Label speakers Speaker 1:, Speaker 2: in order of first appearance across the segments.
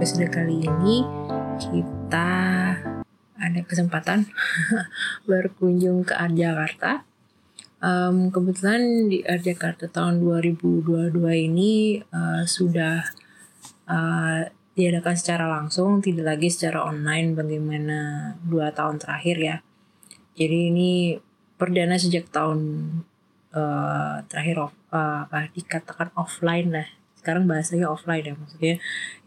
Speaker 1: episode kali ini kita ada kesempatan berkunjung ke Art Jakarta. Um, kebetulan di Art Jakarta tahun 2022 ini uh, sudah uh, diadakan secara langsung, tidak lagi secara online bagaimana dua tahun terakhir ya. Jadi ini perdana sejak tahun uh, terakhir off, uh, apa dikatakan offline lah. Sekarang bahasanya offline ya maksudnya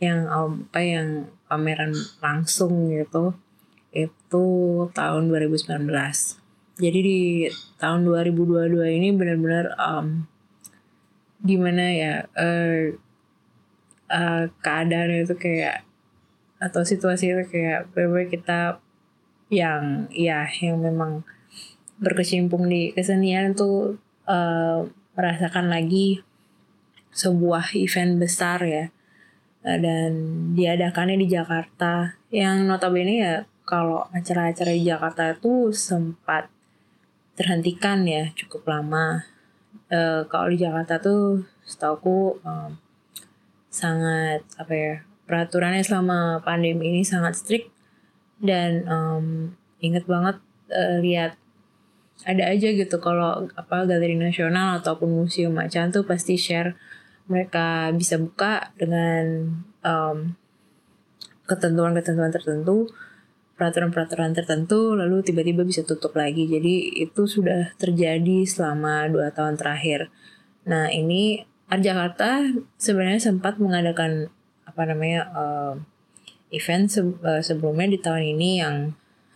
Speaker 1: yang um, apa yang pameran langsung gitu itu tahun 2019. Jadi di tahun 2022 ini benar-benar um, gimana ya uh, uh, keadaan itu kayak atau situasi itu kayak benar kita yang ya yang memang berkecimpung di kesenian tuh uh, merasakan lagi sebuah event besar ya. Dan diadakannya di Jakarta. Yang notabene ya kalau acara-acara di Jakarta itu sempat terhentikan ya cukup lama. E, kalau di Jakarta tuh setauku um, sangat apa ya peraturannya selama pandemi ini sangat strict. Dan um, inget banget uh, lihat ada aja gitu kalau apa galeri nasional ataupun museum macan tuh pasti share mereka bisa buka dengan um, ketentuan-ketentuan tertentu peraturan-peraturan tertentu lalu tiba-tiba bisa tutup lagi. Jadi itu sudah terjadi selama dua tahun terakhir. Nah ini Art Jakarta sebenarnya sempat mengadakan apa namanya uh, event se uh, sebelumnya di tahun ini yang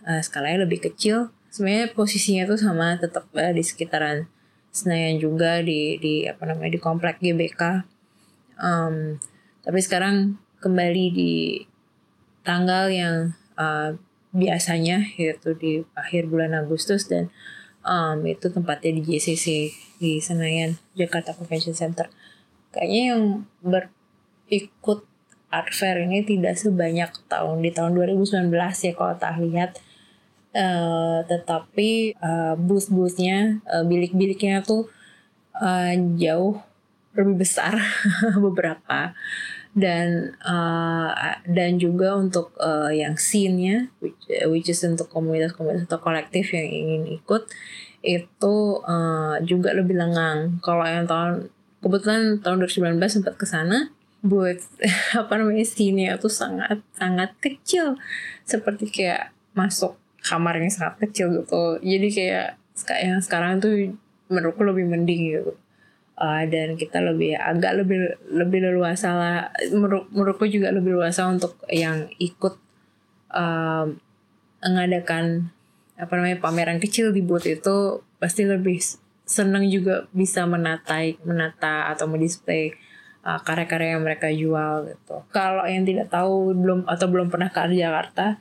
Speaker 1: uh, skalanya lebih kecil. Sebenarnya posisinya tuh sama tetap uh, di sekitaran Senayan juga di di apa namanya di komplek GBK. Um, tapi sekarang kembali di tanggal yang uh, biasanya yaitu di akhir bulan Agustus dan um, itu tempatnya di JCC di Senayan Jakarta Convention Center. Kayaknya yang berikut art fair ini tidak sebanyak tahun di tahun 2019 ya kalau tak lihat. Uh, tetapi uh, booth-boothnya, uh, bilik-biliknya tuh uh, jauh lebih besar beberapa dan uh, dan juga untuk uh, yang scene-nya which, which is untuk komunitas-komunitas atau kolektif yang ingin ikut itu uh, juga lebih lengang. Kalau yang tahun kebetulan tahun 2019 sempat ke sana buat apa namanya scene-nya itu sangat sangat kecil seperti kayak masuk kamarnya sangat kecil gitu. Jadi kayak yang sekarang tuh menurutku lebih mending gitu uh, dan kita lebih agak lebih lebih leluasa lah menurut menurutku juga lebih leluasa untuk yang ikut uh, mengadakan apa namanya pameran kecil di booth itu pasti lebih senang juga bisa menata menata atau mendisplay uh, karya-karya yang mereka jual gitu. Kalau yang tidak tahu belum atau belum pernah ke Jakarta,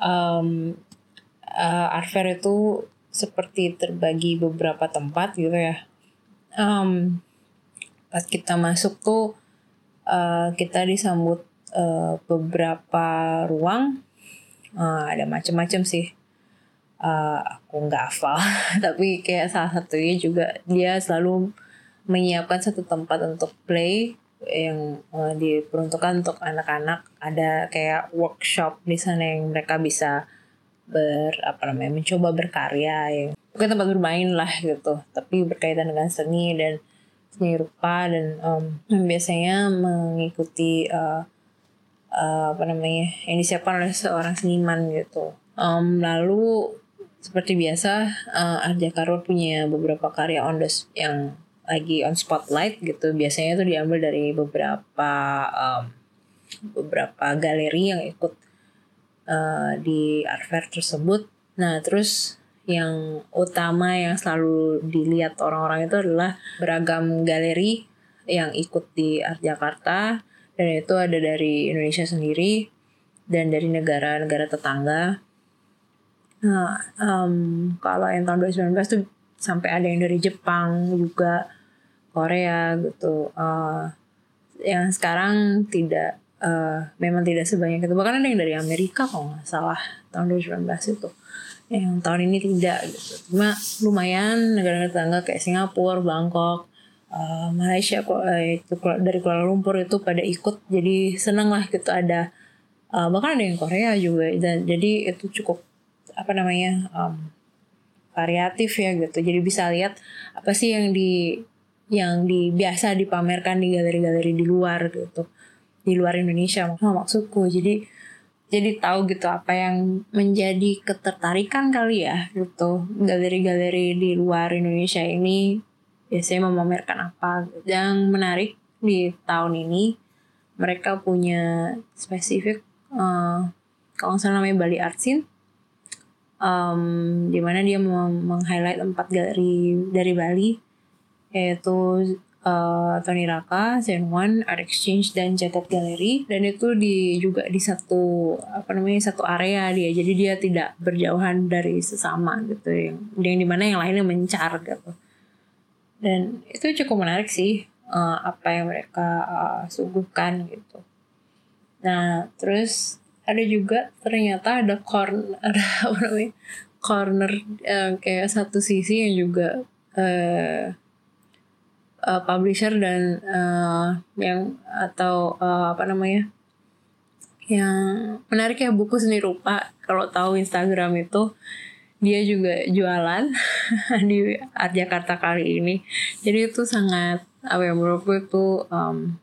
Speaker 1: um, uh, art fair itu seperti terbagi beberapa tempat gitu ya. Um, pas kita masuk tuh uh, kita disambut uh, beberapa ruang. Uh, ada macam-macam sih. Uh, aku nggak hafal tapi kayak salah satunya juga dia selalu menyiapkan satu tempat untuk play yang uh, diperuntukkan untuk anak-anak. Ada kayak workshop di sana yang mereka bisa ber apa namanya mencoba berkarya yang bukan tempat bermain lah gitu tapi berkaitan dengan seni dan seni rupa dan um, biasanya mengikuti uh, uh, apa namanya yang disiapkan oleh seorang seniman gitu. Um, lalu seperti biasa uh, Art Jakarta punya beberapa karya on the yang lagi on spotlight gitu. Biasanya itu diambil dari beberapa um, beberapa galeri yang ikut uh, di art fair tersebut nah terus yang utama yang selalu dilihat orang-orang itu adalah beragam galeri yang ikut di Art Jakarta dan itu ada dari Indonesia sendiri dan dari negara-negara tetangga. Nah, um, kalau yang tahun 2019 tuh sampai ada yang dari Jepang juga, Korea gitu. Uh, yang sekarang tidak, uh, memang tidak sebanyak itu. Bahkan ada yang dari Amerika kalau nggak salah tahun 2019 itu. Yang tahun ini tidak gitu. Cuma lumayan negara-negara tetangga kayak Singapura, Bangkok, uh, Malaysia kok uh, itu dari Kuala Lumpur itu pada ikut. Jadi seneng lah gitu ada uh, bahkan ada yang Korea juga. Dan jadi itu cukup apa namanya um, variatif ya gitu. Jadi bisa lihat apa sih yang di yang di biasa dipamerkan di galeri-galeri di luar gitu di luar Indonesia maksudku. Jadi jadi tahu gitu apa yang menjadi ketertarikan kali ya gitu. Galeri-galeri di luar Indonesia ini biasanya memamerkan apa. Yang menarik di tahun ini mereka punya spesifik uh, kalau nggak salah namanya Bali Art Scene. Um, di mana dia meng-highlight empat galeri dari Bali yaitu uh, Tony Raka, Zen One, Art Exchange dan Jagat Gallery. Dan itu di juga di satu apa namanya satu area dia. Jadi dia tidak berjauhan dari sesama gitu. Yang yang di mana yang lainnya mencar gitu. Dan itu cukup menarik sih uh, apa yang mereka uh, suguhkan gitu. Nah terus ada juga ternyata ada corner ada apa namanya corner uh, kayak satu sisi yang juga uh, uh, publisher dan uh, yang atau uh, apa namanya yang menarik ya buku seni rupa. Kalau tahu Instagram itu dia juga jualan di Art Jakarta kali ini. Jadi itu sangat apa ya menurutku itu um,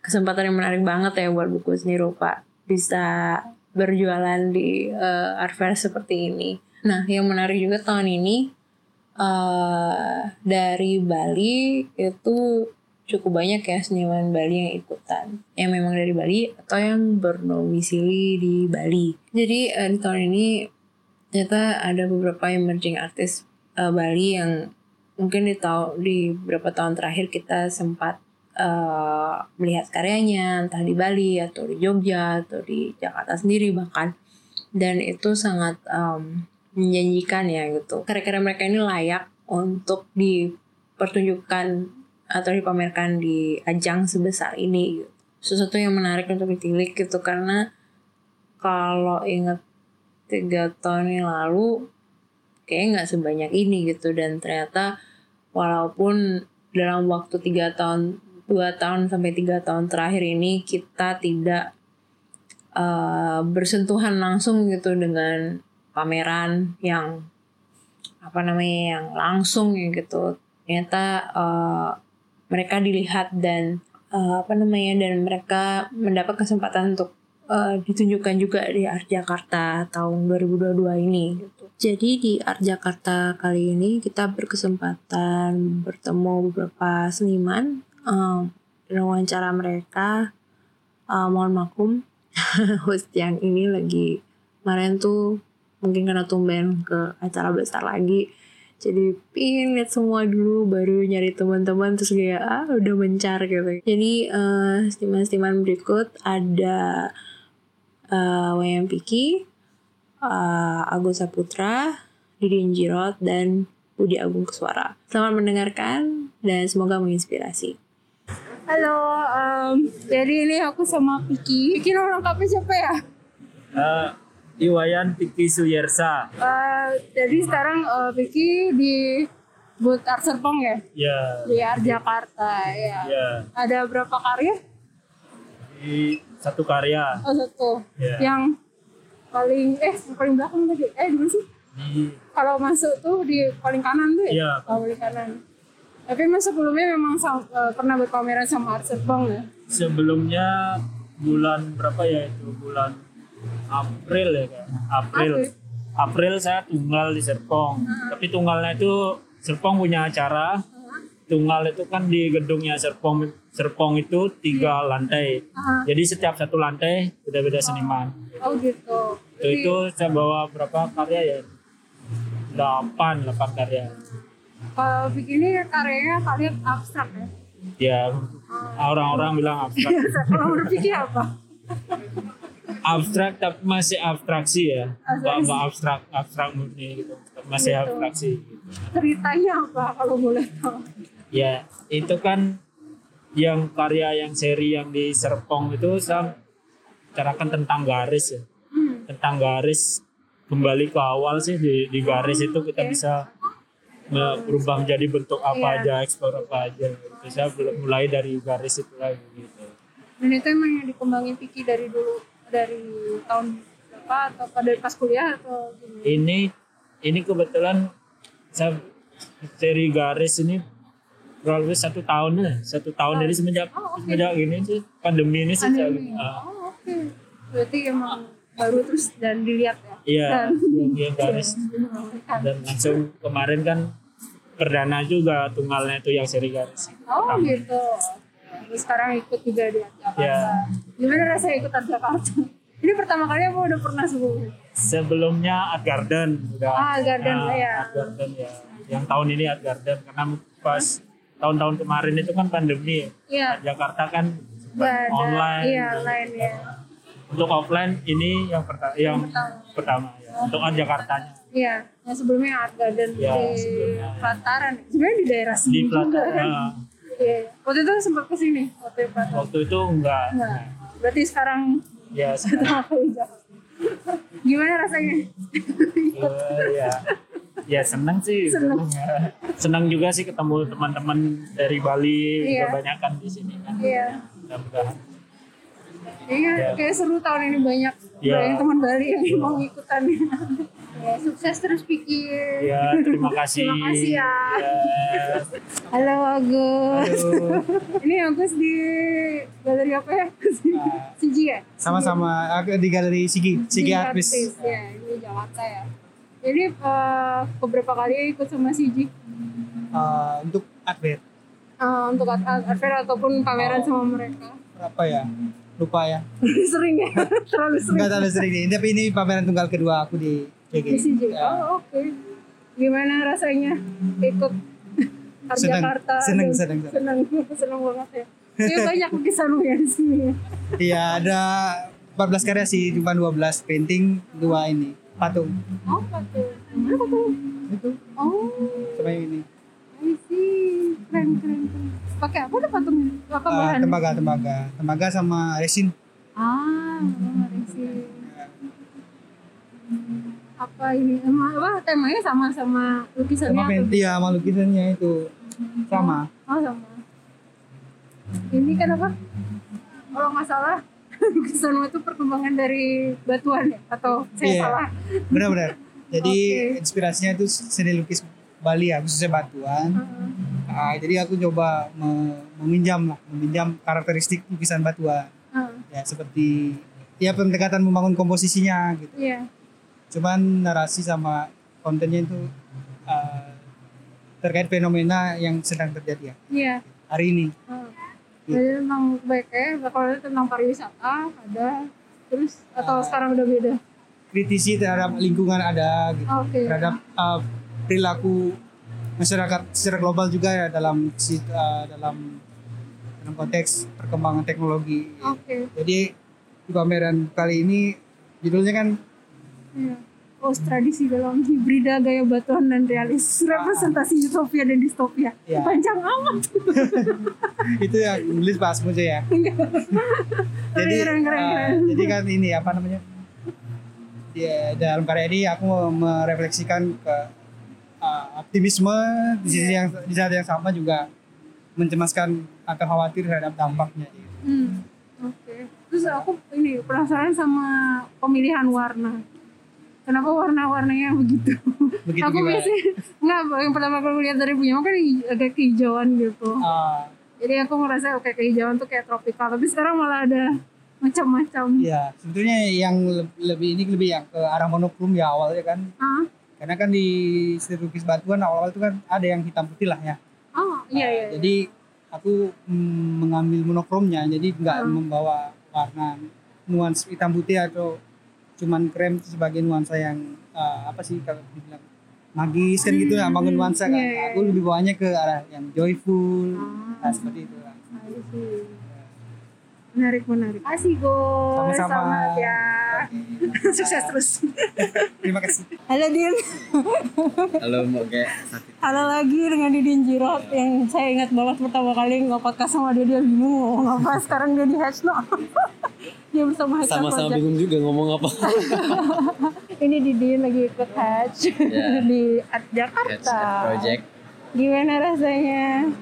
Speaker 1: kesempatan yang menarik banget ya buat buku seni rupa. Bisa berjualan di uh, art fair seperti ini. Nah, yang menarik juga tahun ini uh, dari Bali itu cukup banyak ya seniman Bali yang ikutan. Yang memang dari Bali atau yang bernomisili di Bali. Jadi uh, di tahun ini ternyata ada beberapa emerging artist uh, Bali yang mungkin di tahun di beberapa tahun terakhir kita sempat uh, melihat karyanya entah di Bali atau di Jogja atau di Jakarta sendiri bahkan. Dan itu sangat um, menjanjikan ya gitu. Karya-karya mereka ini layak untuk dipertunjukkan atau dipamerkan di ajang sebesar ini gitu. Sesuatu yang menarik untuk ditilik gitu karena kalau inget tiga tahun yang lalu kayak nggak sebanyak ini gitu dan ternyata walaupun dalam waktu tiga tahun dua tahun sampai tiga tahun terakhir ini kita tidak uh, bersentuhan langsung gitu dengan pameran yang apa namanya yang langsung gitu ternyata uh, mereka dilihat dan uh, apa namanya dan mereka mendapat kesempatan untuk uh, ditunjukkan juga di Art Jakarta tahun 2022 ini gitu. Jadi di Art Jakarta kali ini kita berkesempatan bertemu beberapa seniman uh, wawancara mereka uh, mohon maklum host yang ini lagi kemarin tuh mungkin karena tumben ke acara besar lagi jadi pingin lihat semua dulu baru nyari teman-teman terus kayak ah udah mencar gitu jadi uh, stiman-stiman berikut ada uh, Wayang Piki uh, Agus Saputra Didi Injirot dan Budi Agung Keswara selamat mendengarkan dan semoga menginspirasi
Speaker 2: Halo, um, jadi ini aku sama Piki. Piki orang lengkapnya siapa ya?
Speaker 3: Uh, Iwayan Piki Suyersa.
Speaker 2: Uh, jadi sekarang uh, Piki di Booth Art Serpong ya?
Speaker 3: Iya.
Speaker 2: Di Art Jakarta ya.
Speaker 3: Iya.
Speaker 2: Ada berapa karya?
Speaker 3: Di satu karya.
Speaker 2: Oh satu.
Speaker 3: Ya.
Speaker 2: Yang paling eh paling belakang tadi. Eh di sih?
Speaker 3: Di
Speaker 2: Kalau masuk tuh di paling kanan tuh ya?
Speaker 3: Iya.
Speaker 2: Oh, paling kanan. Tapi mas sebelumnya memang uh, pernah berpameran sama Art Serpong ya?
Speaker 3: sebelumnya bulan berapa ya itu bulan April ya kan? April.
Speaker 2: April.
Speaker 3: April saya tunggal di Serpong. Tapi tunggalnya itu Serpong punya acara. Tunggal itu kan di gedungnya Serpong Serpong itu tiga lantai.
Speaker 2: Ah.
Speaker 3: Jadi setiap satu lantai beda-beda seniman.
Speaker 2: Oh gitu.
Speaker 3: Itu, itu saya bawa berapa karya ya? Delapan, delapan karya.
Speaker 2: Kalau begini karyanya kalian abstrak ya?
Speaker 3: Ya orang-orang bilang abstrak.
Speaker 2: Kalau menurut Vicky apa?
Speaker 3: abstrak tapi masih abstraksi ya. Nggak
Speaker 2: Abstraksi.
Speaker 3: nggak abstrak abstrak murni gitu. Masih
Speaker 2: Gitu.
Speaker 3: abstraksi. Gitu.
Speaker 2: Ceritanya apa kalau boleh tahu?
Speaker 3: Ya itu kan yang karya yang seri yang di Serpong itu saya bicarakan tentang garis ya.
Speaker 2: Hmm.
Speaker 3: Tentang garis kembali ke awal sih di, di garis itu kita
Speaker 2: Oke.
Speaker 3: bisa berubah menjadi bentuk apa
Speaker 2: Iya.
Speaker 3: aja, eksplor apa aja. Gitu. Saya belum mulai dari garis itu lagi gitu.
Speaker 2: Dan itu emang yang dikembangin Vicky dari dulu dari tahun berapa atau pada pas kuliah atau gimana?
Speaker 3: Ini ini kebetulan saya seri garis ini kurang lebih satu tahun ya, satu tahun jadi semenjak
Speaker 2: Oh, oke.
Speaker 3: semenjak ini sih pandemi ini sih
Speaker 2: Pandemi.
Speaker 3: ah,
Speaker 2: Oh oke. Berarti emang baru terus dan dilihat ya.
Speaker 3: iya
Speaker 2: Dan-
Speaker 3: garis dan langsung kemarin kan perdana juga tunggalnya itu yang seri garis.
Speaker 2: Oh gitu. Terus sekarang ikut juga di Jakarta.
Speaker 3: Ya.
Speaker 2: Gimana rasanya ikut Art Jakarta? Ini pertama kali apa udah pernah sebelumnya?
Speaker 3: Sebelumnya Art Garden udah.
Speaker 2: Ah, Art Garden,
Speaker 3: Ah,
Speaker 2: ya.
Speaker 3: Art Garden ya. Yang tahun ini Art Garden karena pas tahun-tahun kemarin itu kan pandemi.
Speaker 2: Iya.
Speaker 3: Art Jakarta kan
Speaker 2: Gak
Speaker 3: online.
Speaker 2: Iya online ya.
Speaker 3: Untuk offline ini yang pertama yang pertama ya. Untuk Art Jakartanya
Speaker 2: Iya. Yang sebelumnya Art Garden
Speaker 3: Iya,
Speaker 2: di
Speaker 3: sebelumnya.
Speaker 2: Pelataran. Sebenarnya di daerah sini
Speaker 3: di
Speaker 2: juga kan.
Speaker 3: Pelataran.
Speaker 2: Iya. Waktu itu sempat ke sini waktu Pelataran.
Speaker 3: Waktu itu enggak.
Speaker 2: Enggak. Berarti sekarang
Speaker 3: Ya sekarang.
Speaker 2: Gimana rasanya?
Speaker 3: eh, ya ya senang sih
Speaker 2: Senang.
Speaker 3: Ya. senang juga sih ketemu teman-teman dari Bali
Speaker 2: Iya.
Speaker 3: kebanyakan di sini kan
Speaker 2: Iya.
Speaker 3: mudah-mudahan
Speaker 2: Iya,
Speaker 3: Ya.
Speaker 2: kayak seru tahun ini banyak
Speaker 3: Ya.
Speaker 2: banyak teman Bali yang mau ikutan. Ya, sukses terus pikir.
Speaker 3: ya terima kasih
Speaker 2: Terima kasih ya.
Speaker 3: Ya.
Speaker 2: Halo Agus.
Speaker 3: Halo.
Speaker 2: ini Agus di galeri apa ya? Siji ya?
Speaker 4: Sama-sama aku di galeri Sigi, Sigi Artis.
Speaker 2: Ya, ini Jakarta ya. Jadi eh, beberapa kali ikut sama Siji
Speaker 4: Eh, untuk Advert
Speaker 2: Eh, untuk fair ataupun pameran
Speaker 4: Oh.
Speaker 2: sama mereka.
Speaker 4: berapa ya? Lupa ya.
Speaker 2: sering ya, terlalu sering.
Speaker 4: Enggak terlalu sering nih. Tapi ini pameran tunggal kedua aku di PG.
Speaker 2: Di Siji.
Speaker 4: Ya.
Speaker 2: Oh, oke. Gimana rasanya ikut Jakarta?
Speaker 4: senang,
Speaker 2: Aduh,
Speaker 4: senang,
Speaker 2: senang, senang banget ya. Kayak banyak lukisan ya di sini. ya.
Speaker 4: Iya, ada 14 karya sih, cuma 12 painting, dua ini patung.
Speaker 2: Oh, patung. Mana patung?
Speaker 4: Itu
Speaker 2: Oh,
Speaker 4: sama yang ini.
Speaker 2: I see. Keren, keren, keren. Pakai apa tuh patungnya? Apa
Speaker 4: Eh,
Speaker 2: bahan?
Speaker 4: tembaga, tembaga, tembaga sama resin.
Speaker 2: Ah, menarik sih. Apa ini? Emang apa temanya sama sama lukisannya?
Speaker 4: Sama painting, iya, sama lukisannya itu sama.
Speaker 2: Oh sama. Ini kan apa? Kalau nggak salah lukisan itu perkembangan dari batuan ya? Atau saya
Speaker 4: Iya.
Speaker 2: salah?
Speaker 4: Benar-benar. Jadi
Speaker 2: Oke.
Speaker 4: inspirasinya itu seni lukis Bali ya, khususnya batuan.
Speaker 2: Heeh.
Speaker 4: Ah, jadi aku coba me- meminjam lah, meminjam karakteristik lukisan batuan.
Speaker 2: Heeh.
Speaker 4: Ya seperti ya pendekatan membangun komposisinya gitu.
Speaker 2: Iya.
Speaker 4: Cuman narasi sama kontennya itu ah, terkait fenomena yang sedang terjadi ya
Speaker 2: Iya.
Speaker 4: hari ini.
Speaker 2: Heeh. Jadi tentang baiknya, kalau itu tentang pariwisata ada, terus atau
Speaker 4: Ah.
Speaker 2: sekarang udah beda?
Speaker 4: Kritisi terhadap lingkungan ada gitu.
Speaker 2: Oke.
Speaker 4: Terhadap ah, perilaku masyarakat secara global juga ya dalam ah, dalam dalam konteks perkembangan teknologi.
Speaker 2: Oke.
Speaker 4: Jadi di pameran kali ini judulnya kan
Speaker 2: Iya. Oh, tradisi dalam hibrida gaya batuan dan realis representasi utopia dan distopia.
Speaker 4: Iya.
Speaker 2: Panjang amat.
Speaker 4: itu yang nulis Asmo aja ya. jadi
Speaker 2: Keren, keren,
Speaker 4: ah,
Speaker 2: keren.
Speaker 4: jadi kan ini apa namanya? Ya dalam karya ini aku merefleksikan ke ah, optimisme di sisi
Speaker 2: Iya.
Speaker 4: yang di saat yang sama juga mencemaskan atau khawatir terhadap dampaknya.
Speaker 2: Hmm. Oke. Terus aku ini penasaran sama pemilihan warna. Kenapa warna-warnanya begitu?
Speaker 4: Begitu
Speaker 2: aku
Speaker 4: gimana?
Speaker 2: biasanya nggak yang pertama kali lihat dari punya kan agak kehijauan gitu.
Speaker 4: Ah,
Speaker 2: Jadi aku ngerasa oke kehijauan tuh kayak tropikal. Tapi sekarang malah ada macam-macam.
Speaker 4: Iya, sebetulnya yang le- lebih ini lebih yang ke arah monokrom ya awalnya kan.
Speaker 2: Ah,
Speaker 4: Karena kan di seni lukis batuan awal-awal itu kan ada yang hitam putih lah ya.
Speaker 2: oh iya iya.
Speaker 4: Nah, Jadi aku mm, mengambil monokromnya, jadi nggak
Speaker 2: Hmm.
Speaker 4: membawa warna nuansa hitam putih atau cuman krem itu sebagai nuansa yang uh, apa sih kalau dibilang magis kan gitu lah, bangun nuansa kan.
Speaker 2: Iya, iya,
Speaker 4: Aku lebih bawanya ke arah yang joyful,
Speaker 2: Ah.
Speaker 4: nah, seperti itu lah.
Speaker 2: Menarik menarik. Asik go.
Speaker 4: Sama-sama.
Speaker 2: Selamat ya. Sukses terus.
Speaker 4: Terima kasih.
Speaker 2: Halo Din.
Speaker 5: Halo sakit.
Speaker 2: Halo lagi dengan Didin Jirot yang saya ingat banget pertama kali nge-podcast sama dia dia bingung mau ngomong apa sekarang dia di Hatchno dia bersama Hatchno
Speaker 5: Sama-sama
Speaker 2: Project
Speaker 5: bingung juga ngomong apa.
Speaker 2: ini Didin lagi ikut Hatch
Speaker 5: Ya.
Speaker 2: di Jakarta.
Speaker 5: Up Project
Speaker 2: Gimana rasanya?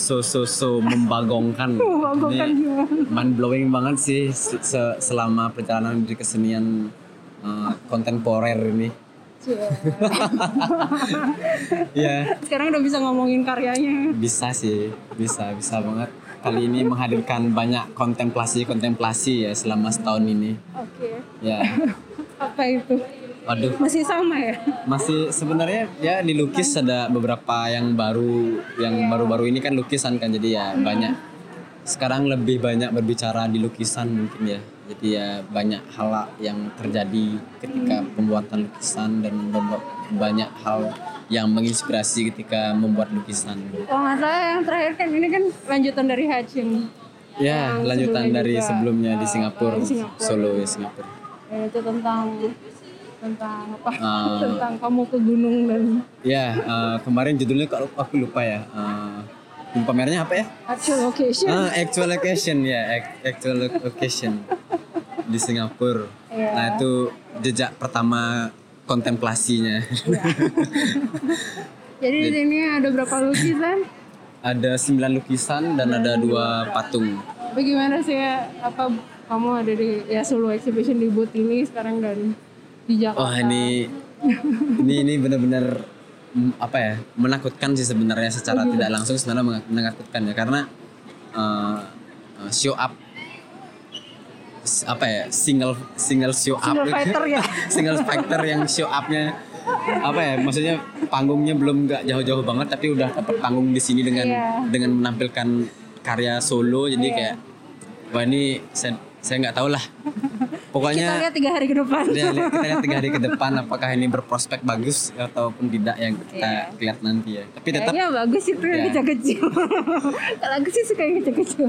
Speaker 5: So so so membagongkan.
Speaker 2: Membagongkan gimana?
Speaker 5: mind blowing banget sih se- se- selama perjalanan di kesenian uh, kontemporer ini. Ya
Speaker 2: Sekarang udah bisa ngomongin karyanya.
Speaker 5: bisa sih, bisa bisa banget. Kali ini menghadirkan banyak kontemplasi-kontemplasi ya selama setahun ini.
Speaker 2: Oke.
Speaker 5: Ya,
Speaker 2: Apa itu?
Speaker 5: Waduh.
Speaker 2: Masih sama ya?
Speaker 5: Masih sebenarnya ya di lukis ada beberapa yang baru, yang baru-baru ini kan lukisan kan jadi ya banyak. Sekarang lebih banyak berbicara di lukisan mungkin ya. Jadi ya banyak hal yang terjadi ketika pembuatan lukisan dan banyak hal yang menginspirasi ketika membuat lukisan.
Speaker 2: Kalau nggak salah yang terakhir kan ini kan lanjutan dari Hachim.
Speaker 5: Ya, lanjutan
Speaker 2: sebelumnya
Speaker 5: dari
Speaker 2: juga,
Speaker 5: sebelumnya di
Speaker 2: uh,
Speaker 5: Singapura,
Speaker 2: di Singapura.
Speaker 5: Solo ya Singapura.
Speaker 2: Ya, itu tentang tentang apa?
Speaker 5: Ah.
Speaker 2: tentang kamu ke gunung dan
Speaker 5: Ya, eh, kemarin judulnya kalau aku lupa ya. Uh, pamernya apa ya?
Speaker 2: actual location.
Speaker 5: Ah, actual location ya, ac- actual location di Singapura.
Speaker 2: Iya.
Speaker 5: Nah itu jejak pertama kontemplasinya.
Speaker 2: Jadi di sini ada berapa lukisan?
Speaker 5: ada sembilan lukisan dan ada dua patung.
Speaker 2: Bagaimana sih ya, apa kamu ada di ya Solo Exhibition di booth ini sekarang dan di Jakarta?
Speaker 5: Wah ini ini ini benar-benar mm, apa ya menakutkan sih sebenarnya secara tidak langsung sebenarnya menakutkan ya karena uh, show up apa ya single single show up
Speaker 2: Single fighter ya?
Speaker 5: single fighter yang show upnya apa ya maksudnya panggungnya belum nggak jauh-jauh banget tapi udah dapat panggung di sini dengan
Speaker 2: Iya.
Speaker 5: dengan menampilkan karya solo jadi kayak wah ini saya saya nggak tahu lah
Speaker 2: Kita
Speaker 5: pokoknya
Speaker 2: lihat tiga hari ke depan.
Speaker 5: Ya, kita lihat tiga hari ke depan apakah ini berprospek bagus ataupun tidak yang kita lihat nanti ya. Tapi tetap
Speaker 2: Kayaknya bagus itu yang
Speaker 5: Ya.
Speaker 2: kecil-kecil. Kalau aku sih suka yang kecil-kecil.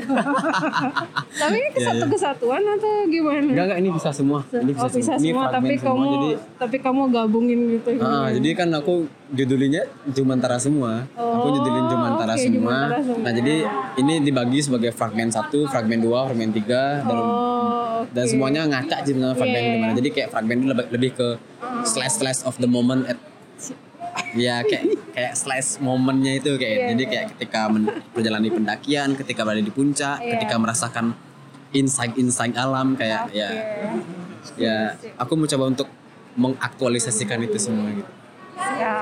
Speaker 2: Tapi ini kesatu kesatuan atau gimana?
Speaker 5: enggak enggak ini bisa semua. Ini bisa,
Speaker 2: oh, bisa
Speaker 5: semua.
Speaker 2: Semua, tapi
Speaker 5: semua.
Speaker 2: kamu
Speaker 5: Jadi
Speaker 2: tapi kamu gabungin gitu.
Speaker 5: ah, jadi kan aku judulnya Jumantara semua. aku
Speaker 2: Oh,
Speaker 5: judulin Jumantara
Speaker 2: oke,
Speaker 5: semua.
Speaker 2: Jumantara semua.
Speaker 5: Nah, jadi ini dibagi sebagai fragmen satu, fragmen dua, fragmen tiga dan dan semuanya ngacak sih dengan fragmen
Speaker 2: Iya,
Speaker 5: di mana. Jadi kayak fragmen itu lebih, lebih ke slash slash of the moment at ya kayak kayak slash momennya itu kayak
Speaker 2: Iya,
Speaker 5: jadi kayak ketika men- menjalani pendakian, ketika berada di puncak,
Speaker 2: Iya.
Speaker 5: ketika merasakan insight-insight alam kayak ya ya aku mau coba untuk mengaktualisasikan itu semua gitu.
Speaker 2: Ya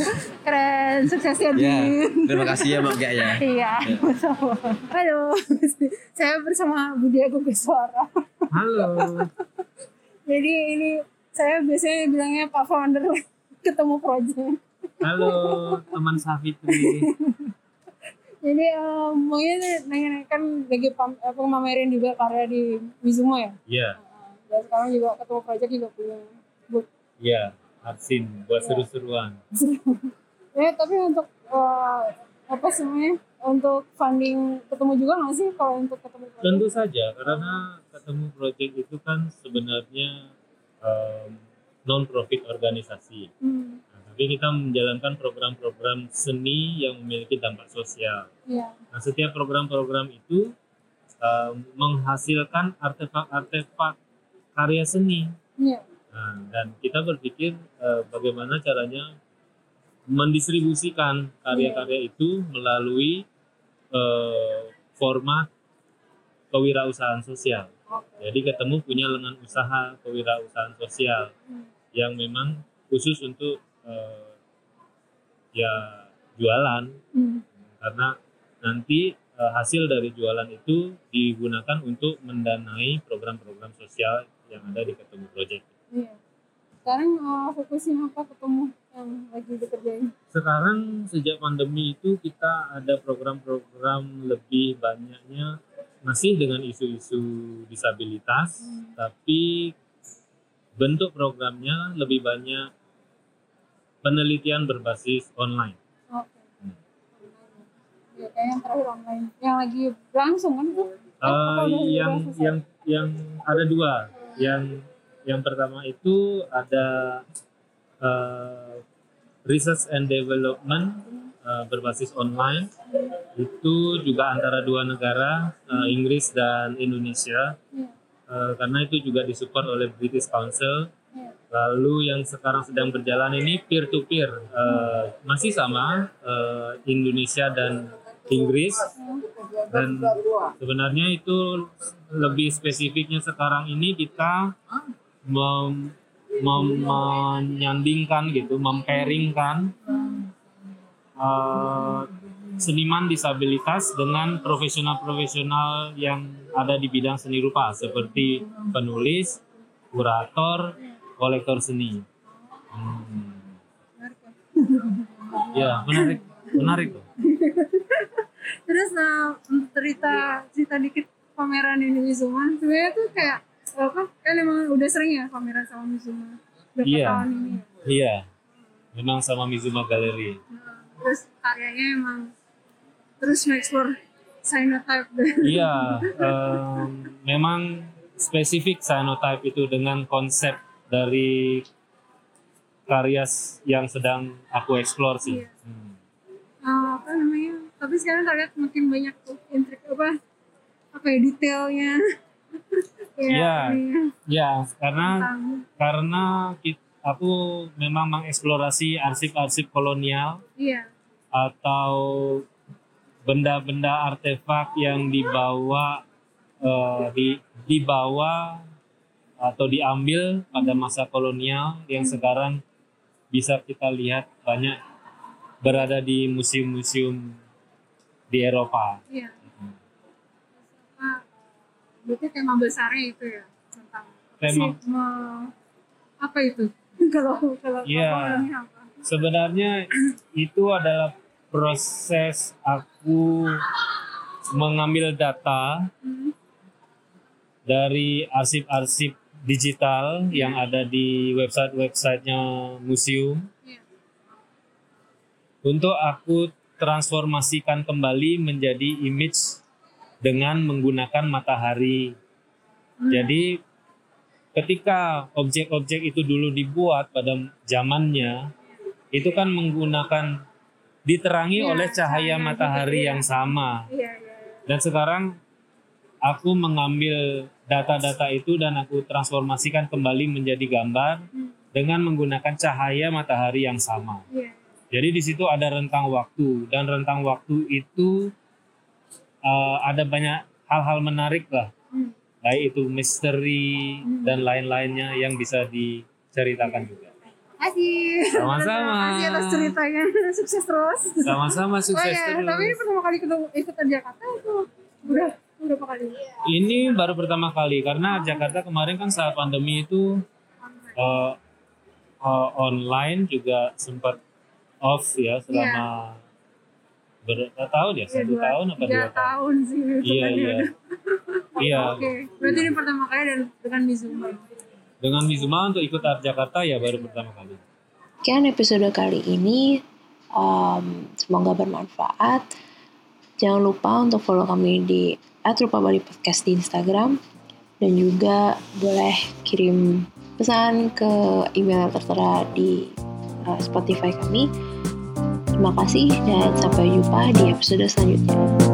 Speaker 2: keren sukses ya
Speaker 5: Ya, terima kasih ya Mbak Gia ya.
Speaker 2: Iya, sama. Halo, saya bersama Budi Agung Suara.
Speaker 3: Halo.
Speaker 2: Jadi ini saya biasanya bilangnya Pak Founder ketemu project.
Speaker 3: Halo teman Safitri.
Speaker 2: Jadi um, mungkin nanya kan lagi pam, apa, mamerin juga karya di Mizumo ya.
Speaker 3: Iya,
Speaker 2: Dan sekarang juga ketemu project juga punya book.
Speaker 3: iya. Arsin buat seru-seruan.
Speaker 2: Ya tapi untuk uh, apa semuanya untuk funding ketemu juga nggak sih kalau untuk ketemu project?
Speaker 3: Tentu saja karena ketemu project itu kan sebenarnya non profit organisasi.
Speaker 2: Hmm,
Speaker 3: Nah, tapi kita menjalankan program-program seni yang memiliki dampak sosial.
Speaker 2: iya.
Speaker 3: Nah, setiap program-program itu um, menghasilkan artefak-artefak karya seni.
Speaker 2: Iya.
Speaker 3: Nah, dan kita berpikir uh, bagaimana caranya mendistribusikan karya-karya itu melalui uh, format kewirausahaan sosial. Jadi ketemu punya lengan usaha kewirausahaan sosial
Speaker 2: Hmm.
Speaker 3: yang memang khusus untuk uh, ya jualan
Speaker 2: Hmm.
Speaker 3: karena nanti eh, hasil dari jualan itu digunakan untuk mendanai program-program sosial yang ada di Ketemu Project.
Speaker 2: Iya. Sekarang uh, fokusnya apa ketemu yang lagi dikerjain?
Speaker 3: Sekarang sejak pandemi itu kita ada program-program lebih banyaknya masih dengan isu-isu disabilitas, tapi bentuk programnya lebih banyak penelitian berbasis online.
Speaker 2: Oke.
Speaker 3: Hmm.
Speaker 2: Ya, kayak yang terakhir online. Yang lagi langsung kan tuh? Apa udah-
Speaker 3: yang yang yang ada dua. Yang yang pertama itu ada eh, research and development eh, berbasis online. Itu juga antara dua negara, eh, Inggris dan Indonesia. Eh, karena itu juga disupport oleh British Council.
Speaker 2: Iya.
Speaker 3: Lalu yang sekarang sedang berjalan ini peer to peer, Eh, masih sama eh, Indonesia dan Inggris. Dan sebenarnya itu lebih spesifiknya sekarang ini kita mem, mem- menyandingkan gitu, mempairingkan eh, seniman disabilitas dengan profesional-profesional yang ada di bidang seni rupa seperti penulis, kurator, kolektor seni. Hmm. Ya, menarik, menarik tuh.
Speaker 2: Terus nah cerita cerita dikit pameran ini Mizuma sebenarnya tuh kayak apa kan emang udah sering ya pameran sama Mizuma berapa
Speaker 3: Iya.
Speaker 2: tahun ini ya?
Speaker 3: Iya, memang sama Mizuma Gallery.
Speaker 2: Nah, terus karyanya emang terus mengeksplor cyanotype dan
Speaker 3: Iya, em, memang spesifik cyanotype itu dengan konsep dari karya yang sedang aku eksplor sih.
Speaker 2: Iya.
Speaker 3: Hmm.
Speaker 2: Ah, apa namanya tapi sekarang terlihat makin banyak tuh intrik apa apa ya detailnya
Speaker 3: Iya.
Speaker 2: ininya,
Speaker 3: Ya, karena
Speaker 2: tentang.
Speaker 3: karena kit- aku memang mengeksplorasi arsip-arsip kolonial
Speaker 2: iya.
Speaker 3: atau benda-benda artefak yang dibawa eh, di dibawa atau diambil pada masa kolonial yang sekarang bisa kita lihat banyak berada di museum-museum di Eropa.
Speaker 2: iya. apa berarti tema besarnya itu ya tentang apa
Speaker 3: Tema-
Speaker 2: sih, me- apa itu? Kalau kalau orangnya apa?
Speaker 3: Sebenarnya itu adalah proses aku mengambil data
Speaker 2: Hmm,
Speaker 3: dari arsip-arsip digital yang ada di website-websitenya museum.
Speaker 2: Iya.
Speaker 3: Untuk aku transformasikan kembali menjadi image dengan menggunakan matahari. Jadi ketika objek-objek itu dulu dibuat pada zamannya itu kan menggunakan diterangi
Speaker 2: Iya,
Speaker 3: oleh cahaya matahari
Speaker 2: gitu,
Speaker 3: yang sama.
Speaker 2: iya iya
Speaker 3: Dan sekarang aku mengambil data-data itu dan aku transformasikan kembali menjadi gambar
Speaker 2: Hmm,
Speaker 3: dengan menggunakan cahaya matahari yang sama.
Speaker 2: iya
Speaker 3: Jadi di situ ada rentang waktu dan rentang waktu itu uh, ada banyak hal-hal menarik lah,
Speaker 2: Hmm,
Speaker 3: baik itu misteri dan lain-lainnya yang bisa diceritakan juga.
Speaker 2: Kasih.
Speaker 3: Sama-sama.
Speaker 2: Kasih atas ceritanya. Sukses terus.
Speaker 3: Sama-sama
Speaker 2: Oh
Speaker 3: sukses
Speaker 2: ya,
Speaker 3: terus.
Speaker 2: tapi ini pertama kali ketemu ikut ke Jakarta itu udah udah berapa kali?
Speaker 3: Ini baru pertama kali karena Jakarta kemarin kan saat pandemi itu uh, uh, online juga sempat off ya selama berapa tahun ya? Satu
Speaker 2: dua-
Speaker 3: tahun apa dua tahun?
Speaker 2: tahun sih.
Speaker 3: Iya
Speaker 2: hitungannya
Speaker 3: iya. Iya.
Speaker 2: Oke, berarti ini pertama kali dan dengan Mizuma.
Speaker 3: Dengan Mizuma untuk ikut Art Jakarta ya baru pertama kali.
Speaker 1: Sekian episode kali ini. Um, semoga bermanfaat. Jangan lupa untuk follow kami di @rupa_bali podcast di Instagram dan juga boleh kirim pesan ke email tertera di uh, Spotify kami. Terima kasih dan sampai jumpa di episode selanjutnya.